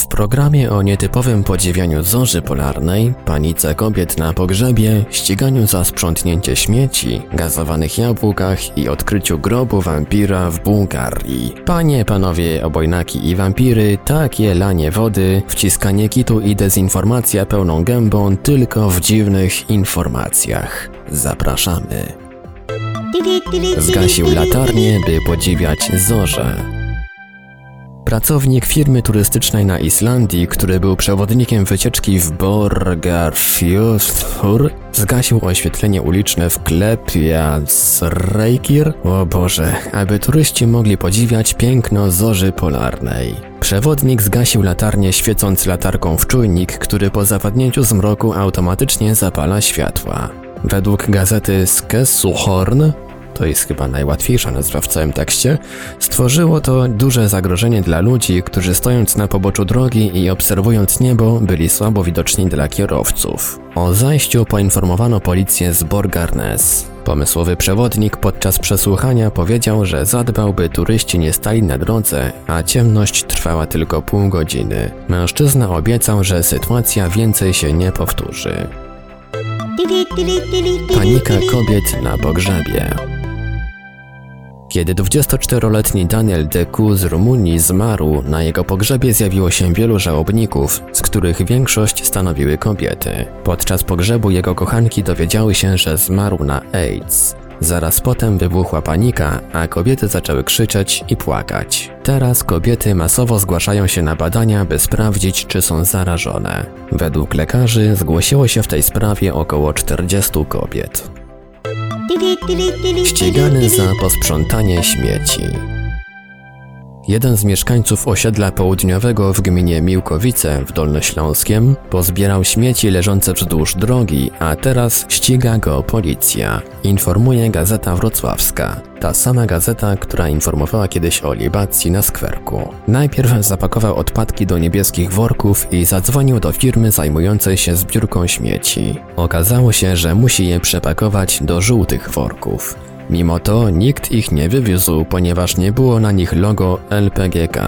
W programie o nietypowym podziwianiu zorzy polarnej, panice kobiet na pogrzebie, ściganiu za sprzątnięcie śmieci, gazowanych jabłkach i odkryciu grobu wampira w Bułgarii. Panie, panowie, obojnaki i wampiry, takie lanie wody, wciskanie kitu i dezinformacja pełną gębą tylko w dziwnych informacjach. Zapraszamy. Zgasił latarnię, by podziwiać zorze. Pracownik firmy turystycznej na Islandii, który był przewodnikiem wycieczki w Borgarfjörður, zgasił oświetlenie uliczne w Kleppjárnsreykir, o Boże, aby turyści mogli podziwiać piękno zorzy polarnej. Przewodnik zgasił latarnię świecąc latarką w czujnik, który po zapadnięciu zmroku automatycznie zapala światła. Według gazety Skessuhorn to jest chyba najłatwiejsza nazwa w całym tekście, stworzyło to duże zagrożenie dla ludzi, którzy stojąc na poboczu drogi i obserwując niebo byli słabo widoczni dla kierowców. O zajściu poinformowano policję z Borgarnes. Pomysłowy przewodnik podczas przesłuchania powiedział, że zadbał, by turyści nie stali na drodze, a ciemność trwała tylko pół godziny. Mężczyzna obiecał, że sytuacja więcej się nie powtórzy. Panika kobiet na pogrzebie. Kiedy 24-letni Daniel Deku z Rumunii zmarł, na jego pogrzebie zjawiło się wielu żałobników, z których większość stanowiły kobiety. Podczas pogrzebu jego kochanki dowiedziały się, że zmarł na AIDS. Zaraz potem wybuchła panika, a kobiety zaczęły krzyczeć i płakać. Teraz kobiety masowo zgłaszają się na badania, by sprawdzić, czy są zarażone. Według lekarzy zgłosiło się w tej sprawie około 40 kobiet. Ścigany za posprzątanie śmieci. Jeden z mieszkańców osiedla południowego w gminie Miłkowice w Dolnośląskiem pozbierał śmieci leżące wzdłuż drogi, a teraz ściga go policja. Informuje Gazeta Wrocławska. Ta sama gazeta, która informowała kiedyś o libacji na skwerku. Najpierw zapakował odpadki do niebieskich worków i zadzwonił do firmy zajmującej się zbiórką śmieci. Okazało się, że musi je przepakować do żółtych worków. Mimo to nikt ich nie wywiózł, ponieważ nie było na nich logo LPGK.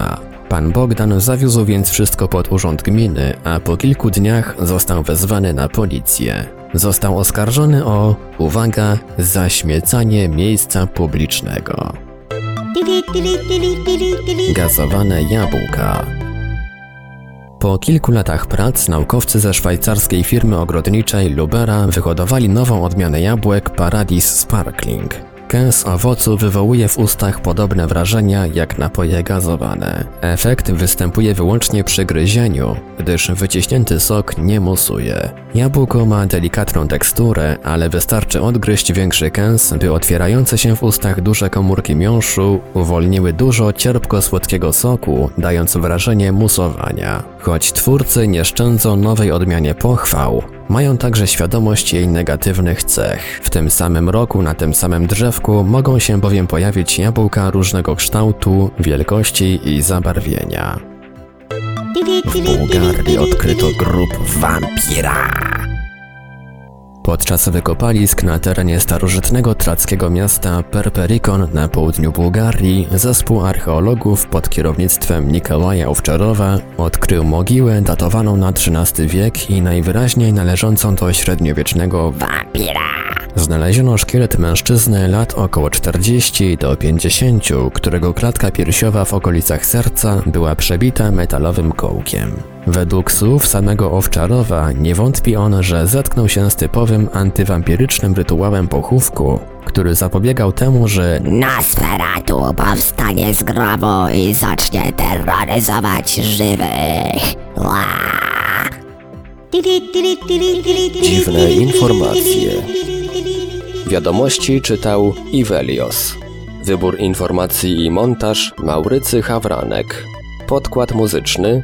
Pan Bogdan zawiózł więc wszystko pod urząd gminy, a po kilku dniach został wezwany na policję. Został oskarżony o, uwaga, zaśmiecanie miejsca publicznego. Gazowane jabłka. Po kilku latach prac naukowcy ze szwajcarskiej firmy ogrodniczej Lubera wyhodowali nową odmianę jabłek Paradis Sparkling. Kęs owocu wywołuje w ustach podobne wrażenia jak napoje gazowane. Efekt występuje wyłącznie przy gryzieniu, gdyż wyciśnięty sok nie musuje. Jabłko ma delikatną teksturę, ale wystarczy odgryźć większy kęs, by otwierające się w ustach duże komórki miąższu uwolniły dużo cierpko-słodkiego soku, dając wrażenie musowania. Choć twórcy nie szczędzą nowej odmianie pochwał, mają także świadomość jej negatywnych cech. W tym samym roku na tym samym drzewku mogą się bowiem pojawić jabłka różnego kształtu, wielkości i zabarwienia. W Bułgarii odkryto grób wampira. Podczas wykopalisk na terenie starożytnego trackiego miasta Perperikon na południu Bułgarii zespół archeologów pod kierownictwem Nikołaja Owczarowa odkrył mogiłę datowaną na XIII wiek i najwyraźniej należącą do średniowiecznego wampira. Znaleziono szkielet mężczyzny lat około 40 do 50, którego klatka piersiowa w okolicach serca była przebita metalowym kołkiem. Według słów samego Owczarowa nie wątpi on, że zetknął się z typowym antywampirycznym rytuałem pochówku, który zapobiegał temu, że Nosferatu powstanie z grobu i zacznie terroryzować żywych. Ła! dziwne informacje. Wiadomości czytał Ivelios. Wybór informacji i montaż Maurycy Hawranek. Podkład muzyczny